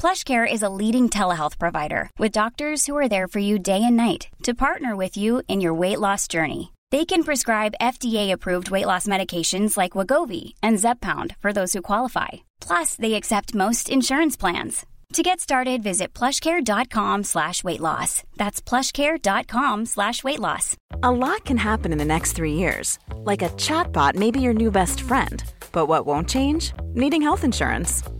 PlushCare is a leading telehealth provider with doctors who are there for you day and night to partner with you in your weight loss journey. They can prescribe FDA-approved weight loss medications like Wagovi and Zepbound for those who qualify. Plus, they accept most insurance plans. To get started, visit plushcare.com slash weight loss. That's plushcare.com slash weight loss. A lot can happen in the next three years. Like a chatbot may be your new best friend. But what won't change? Needing health insurance.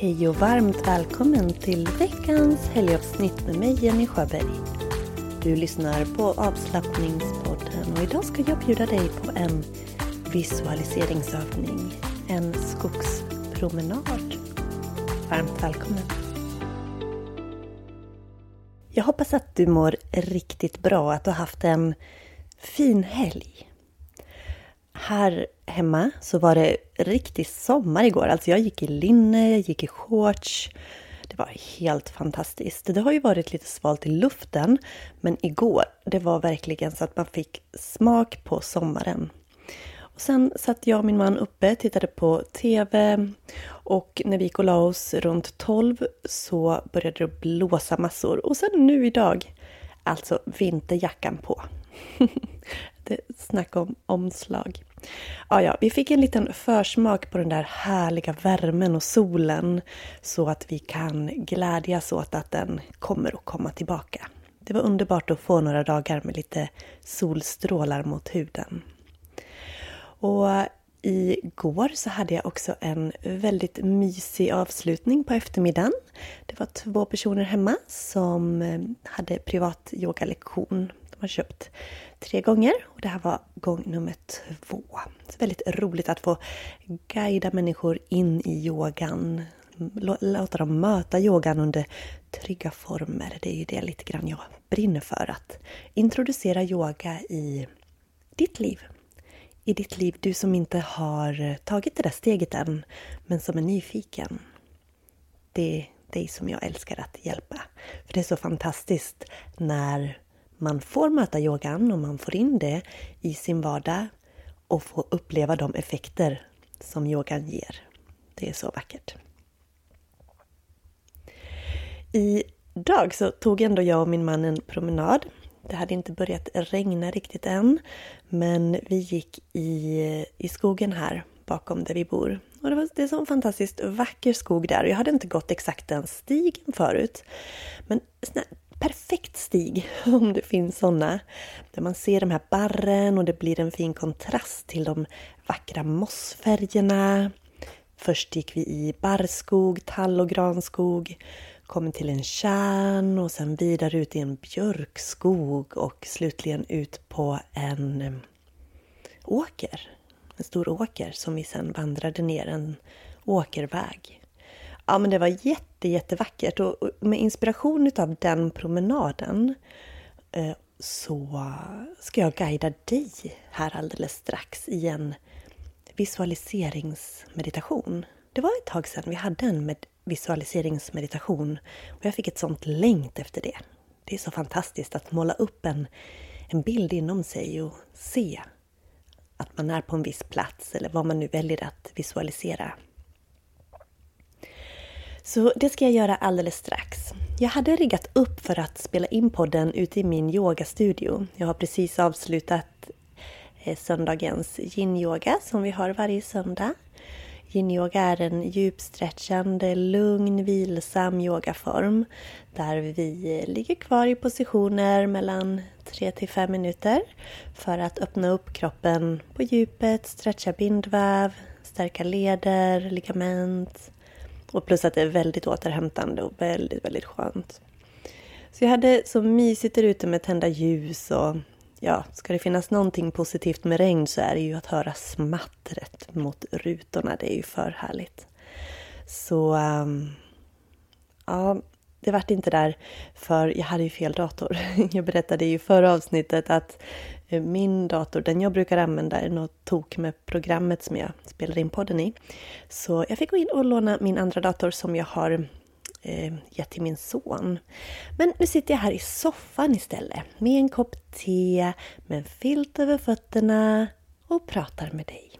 Hej och varmt välkommen till veckans helgavsnitt med mig Jenny Sjöberg. Du lyssnar på avslappningspodden och idag ska jag bjuda dig på en visualiseringsövning, en skogspromenad. Varmt välkommen! Jag hoppas att du mår riktigt bra, att du har haft en fin helg. Här hemma så var det riktig sommar igår. Alltså jag gick i linne, jag gick i shorts. Det var helt fantastiskt. Det har ju varit lite svalt i luften, men igår, det var verkligen så att man fick smak på sommaren. Och sen satt jag och min man uppe, tittade på TV och när vi gick och la oss runt 12 så började det blåsa massor. Och sen nu idag, alltså vinterjackan på. det om omslag. Ja, ja, vi fick en liten försmak på den där härliga värmen och solen så att vi kan glädjas åt att den kommer att komma tillbaka. Det var underbart att få några dagar med lite solstrålar mot huden. Och igår så hade jag också en väldigt mysig avslutning på eftermiddagen. Det var två personer hemma som eh, hade privat yogalektion. De har köpt tre gånger och det här var gång nummer två. Så väldigt roligt att få guida människor in i yogan. Låta dem möta yogan under trygga former. Det är ju det lite grann jag brinner för. Att introducera yoga i ditt liv. I ditt liv, du som inte har tagit det där steget än, men som är nyfiken. Det är dig som jag älskar att hjälpa. För det är så fantastiskt när man får möta yogan och man får in det i sin vardag och får uppleva de effekter som yogan ger. Det är så vackert. Idag så tog ändå jag och min man en promenad. Det hade inte börjat regna riktigt än, men vi gick i, i skogen här bakom där vi bor. Och det, var, det är så en fantastiskt vacker skog där. Jag hade inte gått exakt den stigen förut. Men perfekt stig, om det finns sådana. Där man ser de här barren och det blir en fin kontrast till de vackra mossfärgerna. Först gick vi i barrskog, tall och granskog, kom till en kärn och sen vidare ut i en björkskog och slutligen ut på en eh, åker. En stor åker som vi sen vandrade ner en åkerväg. Ja men det var jätte, jättevackert och med inspiration av den promenaden eh, så ska jag guida dig här alldeles strax i en visualiseringsmeditation. Det var ett tag sedan vi hade en med visualiseringsmeditation och jag fick ett sånt längt efter det. Det är så fantastiskt att måla upp en, en bild inom sig och se att man är på en viss plats eller vad man nu väljer att visualisera. Så det ska jag göra alldeles strax. Jag hade riggat upp för att spela in podden ute i min yogastudio. Jag har precis avslutat eh, söndagens yin-yoga som vi har varje söndag. Yin-yoga är en djupstretchande, lugn, vilsam yogaform där vi eh, ligger kvar i positioner mellan 3 till 5 minuter för att öppna upp kroppen på djupet, stretcha bindväv, stärka leder, ligament och plus att det är väldigt återhämtande och väldigt, väldigt skönt. Så jag hade så mysigt där ute med tända ljus och ja, ska det finnas någonting positivt med regn så är det ju att höra smattret mot rutorna. Det är ju för härligt. Så um, ja, det vart inte där för jag hade ju fel dator. Jag berättade ju i förra avsnittet att min dator, den jag brukar använda, är något tok med programmet som jag spelar in podden i. Så jag fick gå in och låna min andra dator som jag har eh, gett till min son. Men nu sitter jag här i soffan istället med en kopp te, med en filt över fötterna och pratar med dig.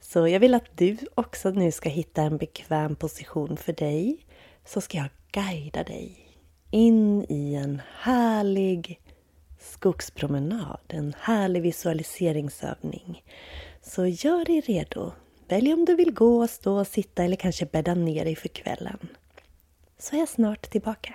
Så jag vill att du också nu ska hitta en bekväm position för dig. Så ska jag guida dig in i en härlig skogspromenad, en härlig visualiseringsövning. Så gör dig redo Välj om du vill gå, stå, sitta eller kanske bädda ner dig för kvällen. Så är jag snart tillbaka.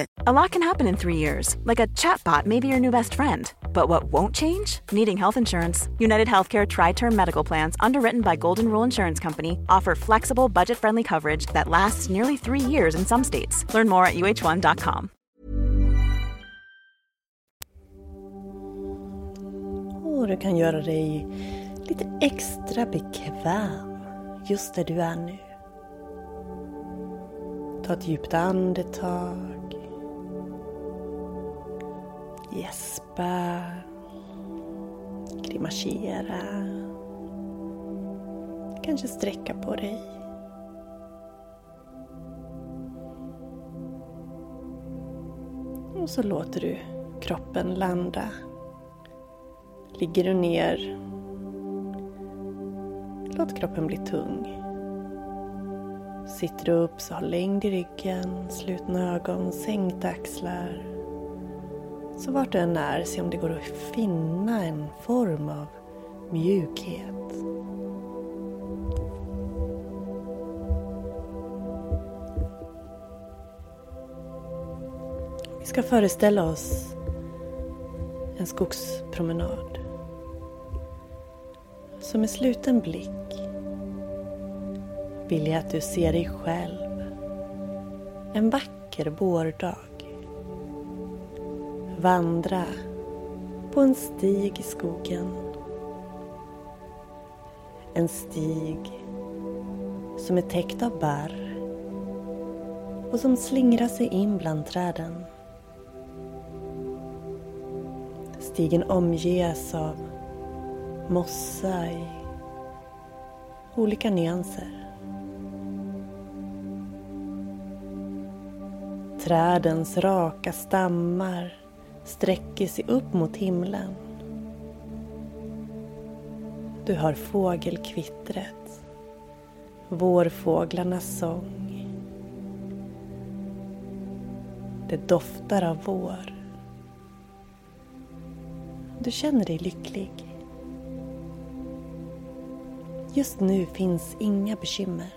A lot can happen in three years, like a chatbot may be your new best friend. But what won't change? Needing health insurance. United Healthcare Tri Term Medical Plans, underwritten by Golden Rule Insurance Company, offer flexible, budget friendly coverage that lasts nearly three years in some states. Learn more at uh1.com. Och du kan göra dig lite extra bekväm just där du är nu. Ta ett djupt andetag. Gäspa. Grimasera. Kanske sträcka på dig. Och så låter du kroppen landa. Ligger du ner, låt kroppen bli tung. Sitter du upp så ha längd i ryggen, slutna ögon, sänkta axlar. Så vart du än är, se om det går att finna en form av mjukhet. Vi ska föreställa oss en skogspromenad. Så med sluten blick vill jag att du ser dig själv en vacker vårdag vandra på en stig i skogen. En stig som är täckt av barr och som slingrar sig in bland träden. Stigen omges av mossa i olika nyanser. Trädens raka stammar sträcker sig upp mot himlen. Du hör fågelkvittret, vårfåglarnas sång. Det doftar av vår. Du känner dig lycklig. Just nu finns inga bekymmer.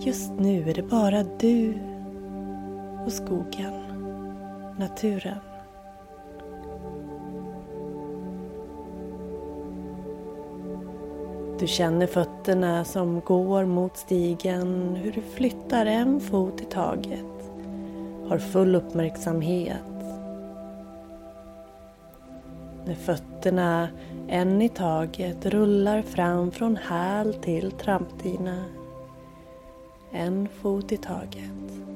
Just nu är det bara du och skogen naturen. Du känner fötterna som går mot stigen, hur du flyttar en fot i taget. Har full uppmärksamhet. När fötterna en i taget rullar fram från häl till trampdyna. En fot i taget.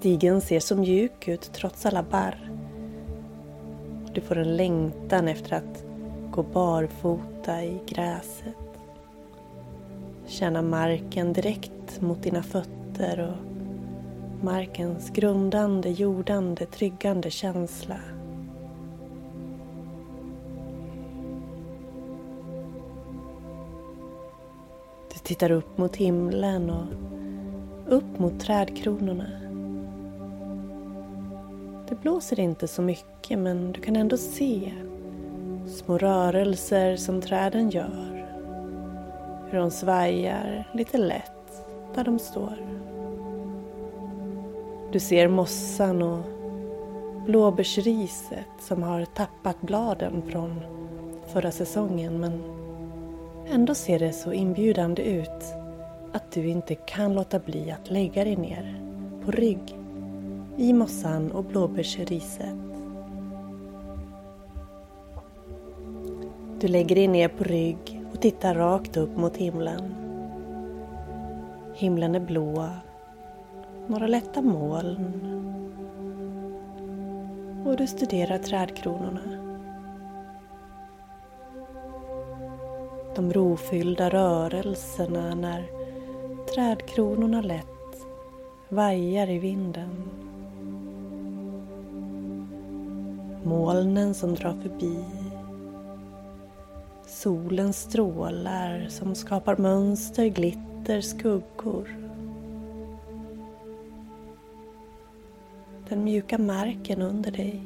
Stigen ser så mjuk ut trots alla barr. Du får en längtan efter att gå barfota i gräset. Känna marken direkt mot dina fötter och markens grundande, jordande, tryggande känsla. Du tittar upp mot himlen och upp mot trädkronorna. Det blåser inte så mycket men du kan ändå se små rörelser som träden gör. Hur de svajar lite lätt där de står. Du ser mossan och blåbärsriset som har tappat bladen från förra säsongen men ändå ser det så inbjudande ut att du inte kan låta bli att lägga dig ner på rygg i mossan och blåbärsriset. Du lägger dig ner på rygg och tittar rakt upp mot himlen. Himlen är blå. Några lätta moln. Och du studerar trädkronorna. De rofyllda rörelserna när trädkronorna lätt vajar i vinden. Molnen som drar förbi. Solens strålar som skapar mönster, glitter, skuggor. Den mjuka marken under dig.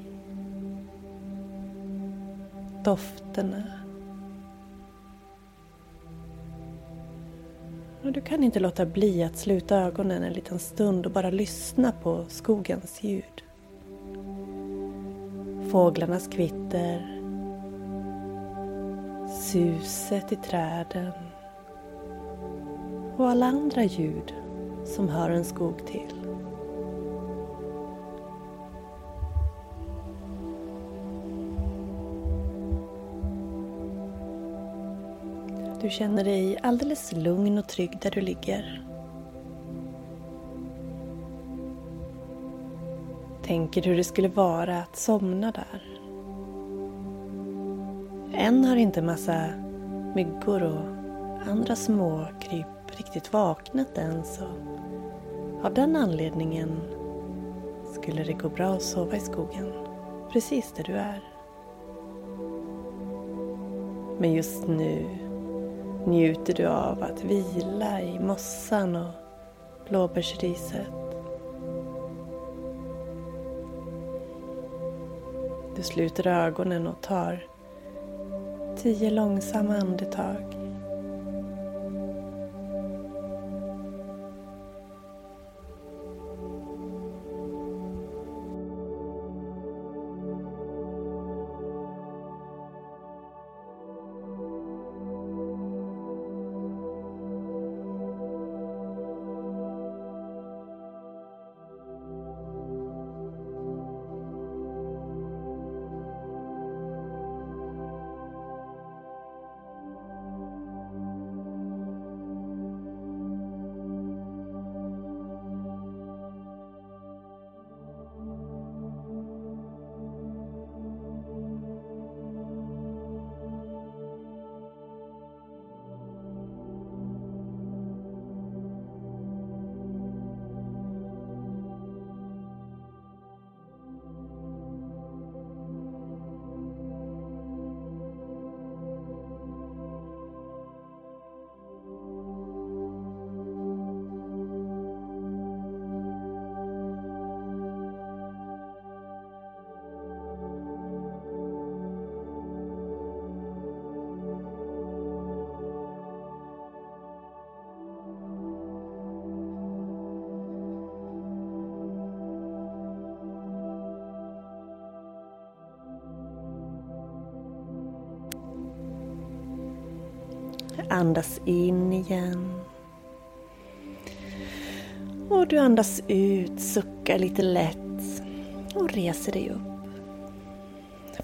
Dofterna. Och du kan inte låta bli att sluta ögonen en liten stund och bara lyssna på skogens ljud. Fåglarnas kvitter. Suset i träden. Och alla andra ljud som hör en skog till. Du känner dig alldeles lugn och trygg där du ligger. Tänker hur det skulle vara att somna där. Än har inte massa myggor och andra små kryp riktigt vaknat än så av den anledningen skulle det gå bra att sova i skogen precis där du är. Men just nu njuter du av att vila i mossan och blåbärsriset. Du sluter ögonen och tar tio långsamma andetag. Andas in igen. Och du andas ut, suckar lite lätt och reser dig upp.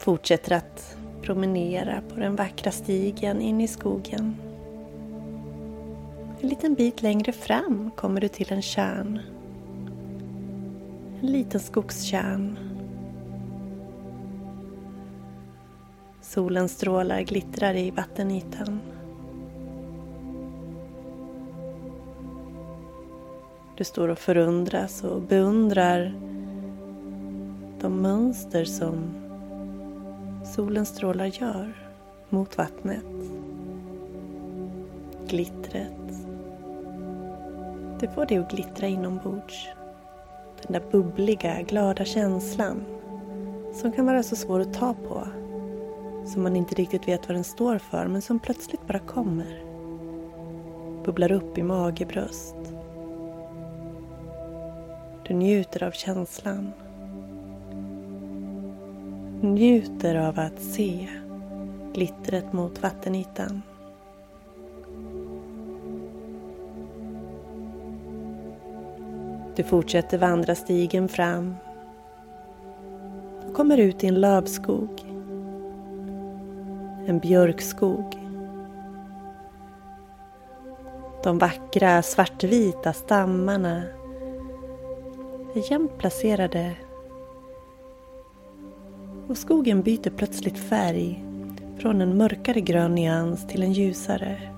Fortsätter att promenera på den vackra stigen in i skogen. En liten bit längre fram kommer du till en kärn. En liten skogskärn. Solens strålar glittrar i vattenytan. Du står och förundras och beundrar de mönster som solens strålar gör mot vattnet. Glittret. Det får dig att glittra inombords. Den där bubbliga, glada känslan som kan vara så svår att ta på. Som man inte riktigt vet vad den står för men som plötsligt bara kommer. Bubblar upp i mage, bröst. Du njuter av känslan. Njuter av att se glittret mot vattenytan. Du fortsätter vandra stigen fram och kommer ut i en lövskog. En björkskog. De vackra svartvita stammarna är jämnt placerade och skogen byter plötsligt färg från en mörkare grön nyans till en ljusare.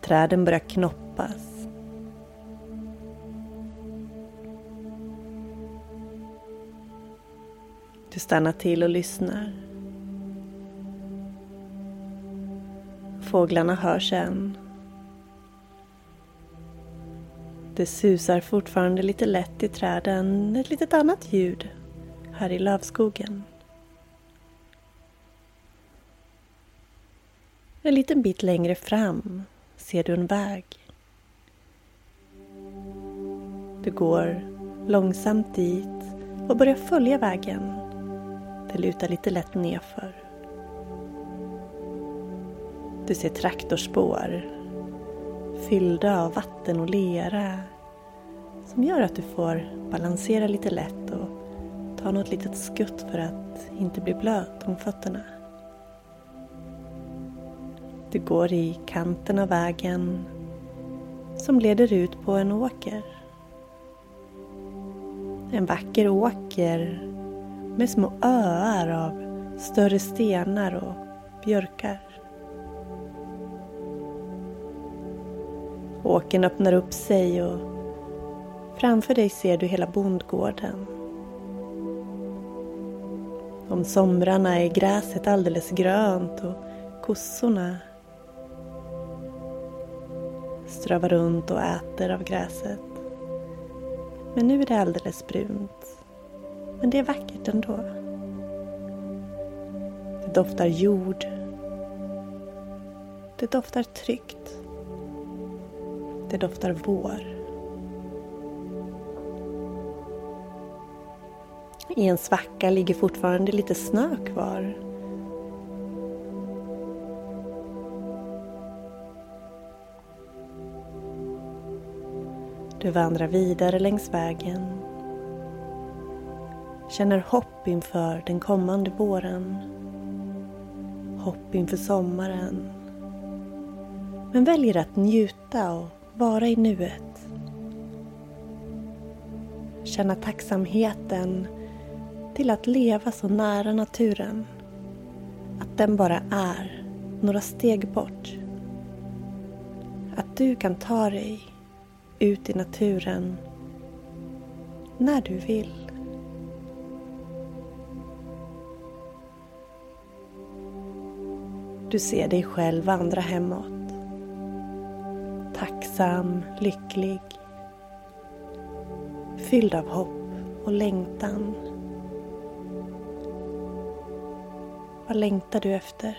Träden börjar knoppas. Du stannar till och lyssnar. Fåglarna hörs än. Det susar fortfarande lite lätt i träden, ett litet annat ljud här i lövskogen. En liten bit längre fram ser du en väg. Du går långsamt dit och börjar följa vägen. Det lutar lite lätt nedför. Du ser traktorspår fyllda av vatten och lera som gör att du får balansera lite lätt och ta något litet skutt för att inte bli blöt om fötterna. Du går i kanten av vägen som leder ut på en åker. En vacker åker med små öar av större stenar och björkar. Åken öppnar upp sig och framför dig ser du hela bondgården. Om somrarna är gräset alldeles grönt och kossorna strövar runt och äter av gräset. Men nu är det alldeles brunt. Men det är vackert ändå. Det doftar jord. Det doftar tryggt. Det doftar vår. I en svacka ligger fortfarande lite snö kvar. Du vandrar vidare längs vägen. Känner hopp inför den kommande våren. Hopp inför sommaren. Men väljer att njuta och vara i nuet. Känna tacksamheten till att leva så nära naturen. Att den bara är några steg bort. Att du kan ta dig ut i naturen när du vill. Du ser dig själv vandra hemåt. Tacksam, lycklig. Fylld av hopp och längtan. Vad längtar du efter?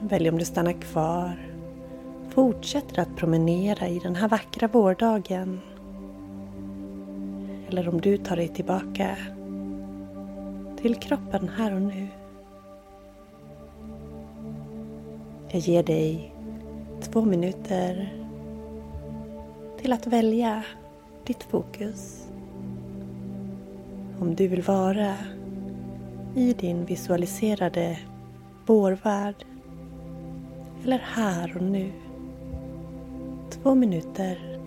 Välj om du stannar kvar. Fortsätter att promenera i den här vackra vårdagen. Eller om du tar dig tillbaka till kroppen här och nu. Jag ger dig två minuter till att välja ditt fokus. Om du vill vara i din visualiserade vårvärld. Eller här och nu. Två minuter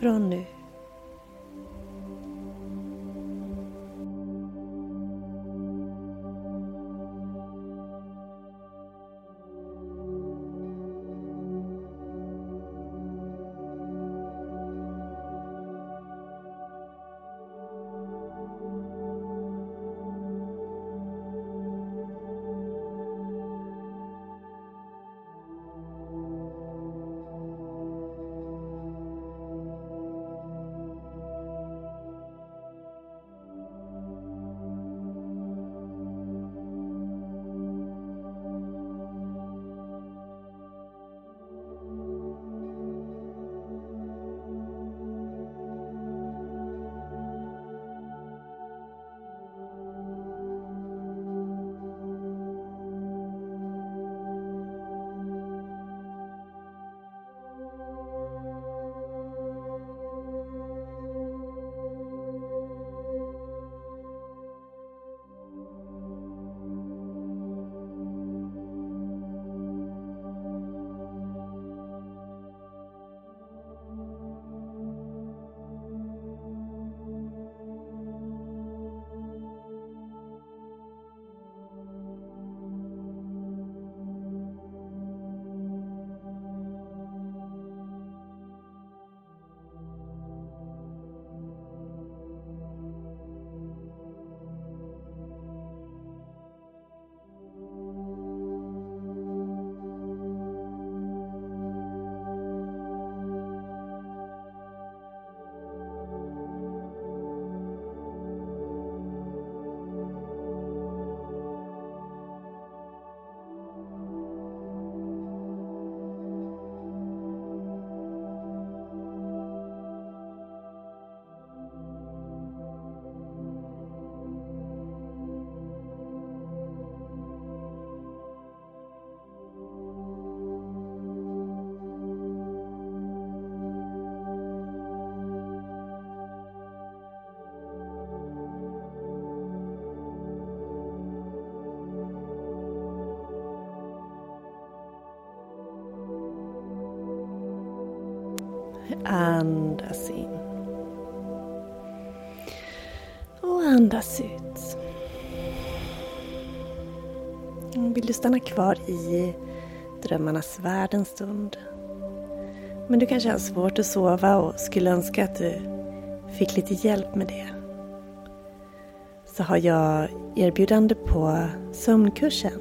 från nu. Andas in. Och andas ut. Vill du stanna kvar i drömmarnas värld en stund? Men du kanske har svårt att sova och skulle önska att du fick lite hjälp med det. Så har jag erbjudande på sömnkursen.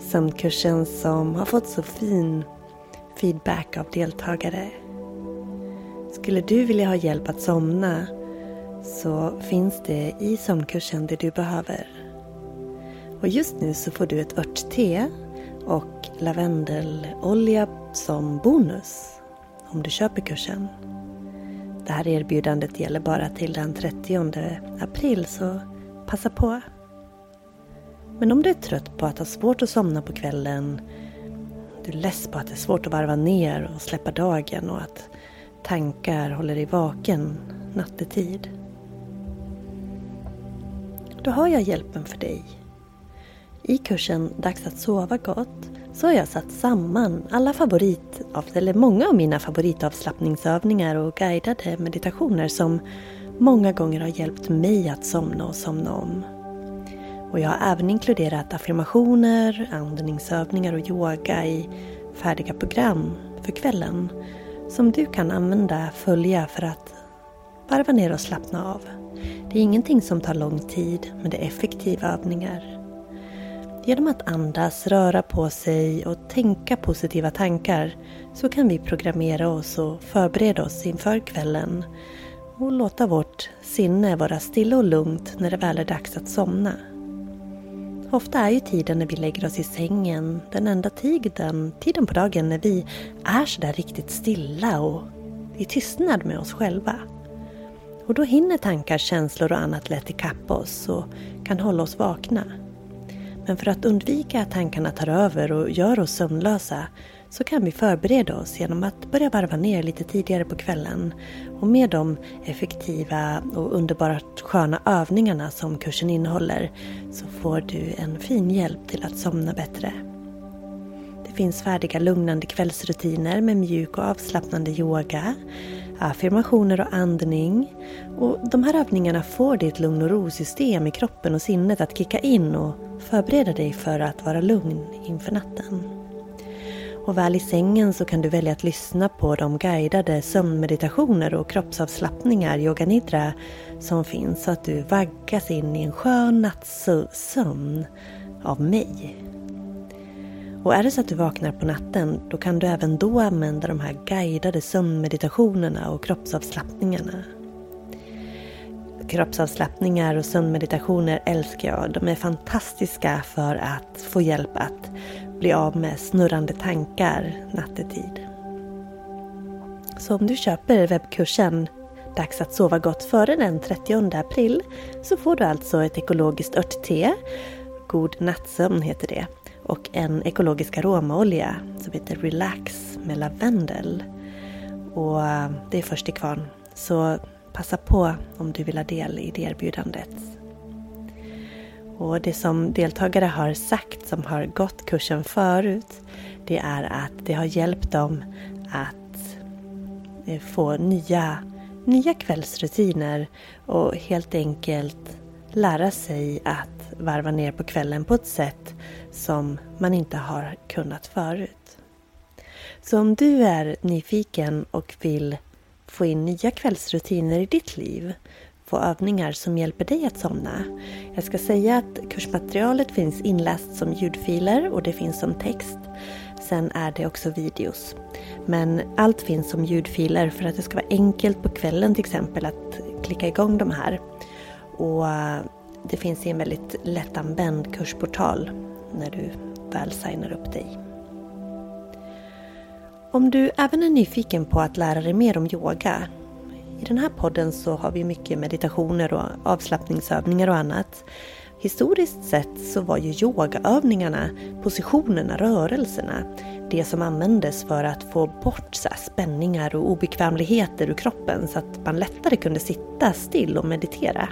Sömnkursen som har fått så fin feedback av deltagare skulle du vilja ha hjälp att somna så finns det i sömnkursen det du behöver. Och just nu så får du ett örtte och lavendelolja som bonus om du köper kursen. Det här erbjudandet gäller bara till den 30 april så passa på. Men om du är trött på att ha svårt att somna på kvällen, du är less på att det är svårt att varva ner och släppa dagen och att tankar håller dig vaken nattetid. Då har jag hjälpen för dig. I kursen Dags att sova gott så har jag satt samman alla favorit, eller många av mina favoritavslappningsövningar och guidade meditationer som många gånger har hjälpt mig att somna och somna om. Och jag har även inkluderat affirmationer, andningsövningar och yoga i färdiga program för kvällen som du kan använda, följa för att varva ner och slappna av. Det är ingenting som tar lång tid, men det är effektiva övningar. Genom att andas, röra på sig och tänka positiva tankar så kan vi programmera oss och förbereda oss inför kvällen och låta vårt sinne vara stilla och lugnt när det väl är dags att somna. Ofta är ju tiden när vi lägger oss i sängen den enda tiden, tiden på dagen när vi är sådär riktigt stilla och i tystnad med oss själva. Och då hinner tankar, känslor och annat lätt ikapp oss och kan hålla oss vakna. Men för att undvika att tankarna tar över och gör oss sömnlösa så kan vi förbereda oss genom att börja varva ner lite tidigare på kvällen. Och med de effektiva och underbart sköna övningarna som kursen innehåller så får du en fin hjälp till att somna bättre. Det finns färdiga lugnande kvällsrutiner med mjuk och avslappnande yoga, affirmationer och andning. Och de här övningarna får ditt lugn och ro-system i kroppen och sinnet att kicka in och förbereda dig för att vara lugn inför natten. Och väl i sängen så kan du välja att lyssna på de guidade sömnmeditationer och kroppsavslappningar, yoga nidra, som finns så att du vaggas in i en skön nattsömn av mig. Och är det så att du vaknar på natten, då kan du även då använda de här guidade sömnmeditationerna och kroppsavslappningarna. Kroppsavslappningar och sömnmeditationer älskar jag. De är fantastiska för att få hjälp att bli av med snurrande tankar nattetid. Så om du köper webbkursen Dags att sova gott före den 30 april så får du alltså ett ekologiskt örtte, God nattsömn heter det, och en ekologisk aromaolja som heter Relax med lavendel. Och eh, det är först i kvarn. Så passa på om du vill ha del i det erbjudandet. Och det som deltagare har sagt som har gått kursen förut det är att det har hjälpt dem att eh, få nya, nya kvällsrutiner och helt enkelt lära sig att varva ner på kvällen på ett sätt som man inte har kunnat förut. Så om du är nyfiken och vill få in nya kvällsrutiner i ditt liv få övningar som hjälper dig att somna. Jag ska säga att kursmaterialet finns inläst som ljudfiler och det finns som text. Sen är det också videos. Men allt finns som ljudfiler för att det ska vara enkelt på kvällen till exempel att klicka igång de här. Och det finns i en väldigt lättanvänd kursportal när du väl signar upp dig. Om du även är nyfiken på att lära dig mer om yoga i den här podden så har vi mycket meditationer och avslappningsövningar och annat. Historiskt sett så var ju yogaövningarna, positionerna, rörelserna det som användes för att få bort så spänningar och obekvämligheter ur kroppen så att man lättare kunde sitta still och meditera.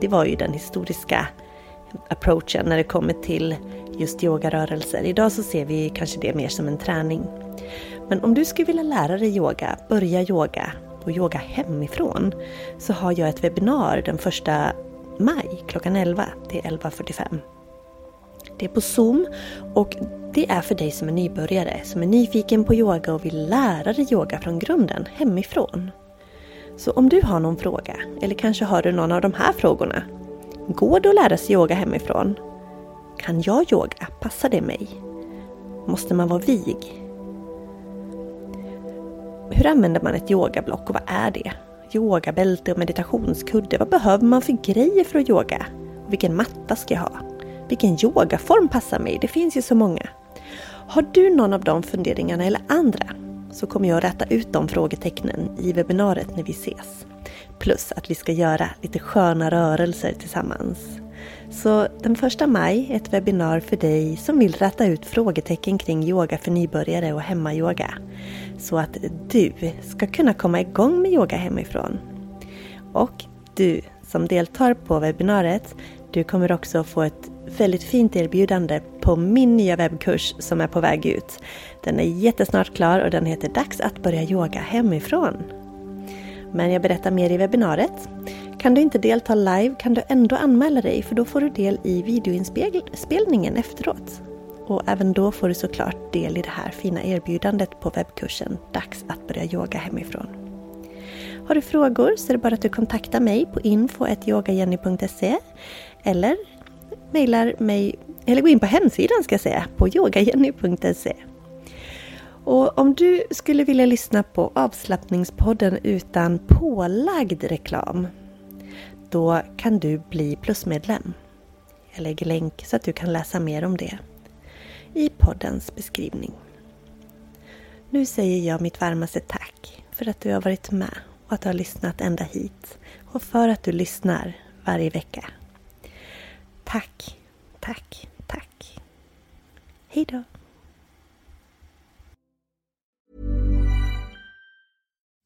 Det var ju den historiska approachen när det kommer till just yogarörelser. Idag så ser vi kanske det mer som en träning. Men om du skulle vilja lära dig yoga, börja yoga, och yoga hemifrån så har jag ett webbinar den första maj klockan 11 till 11.45. Det är på Zoom och det är för dig som är nybörjare, som är nyfiken på yoga och vill lära dig yoga från grunden, hemifrån. Så om du har någon fråga, eller kanske har du någon av de här frågorna. Går det att lära sig yoga hemifrån? Kan jag yoga? Passar det mig? Måste man vara vig? Hur använder man ett yogablock och vad är det? Yogabälte och meditationskudde. Vad behöver man för grejer för att yoga? Vilken matta ska jag ha? Vilken yogaform passar mig? Det finns ju så många. Har du någon av de funderingarna eller andra så kommer jag att rätta ut de frågetecknen i webbinariet när vi ses. Plus att vi ska göra lite sköna rörelser tillsammans. Så den första maj ett webbinar för dig som vill rätta ut frågetecken kring yoga för nybörjare och hemmayoga. Så att du ska kunna komma igång med yoga hemifrån. Och du som deltar på webbinariet, du kommer också få ett väldigt fint erbjudande på min nya webbkurs som är på väg ut. Den är jättesnart klar och den heter Dags att börja yoga hemifrån. Men jag berättar mer i webbinariet. Kan du inte delta live kan du ändå anmäla dig för då får du del i videoinspelningen efteråt. Och även då får du såklart del i det här fina erbjudandet på webbkursen Dags att börja yoga hemifrån. Har du frågor så är det bara att du kontaktar mig på info.yogajenny.se eller mejlar mig, eller gå in på hemsidan ska jag säga, på yogajenny.se. Och om du skulle vilja lyssna på avslappningspodden utan pålagd reklam då kan du bli plusmedlem. Jag lägger länk så att du kan läsa mer om det i poddens beskrivning. Nu säger jag mitt varmaste tack för att du har varit med och att du har lyssnat ända hit och för att du lyssnar varje vecka. Tack! Tack, tack. Hejdå.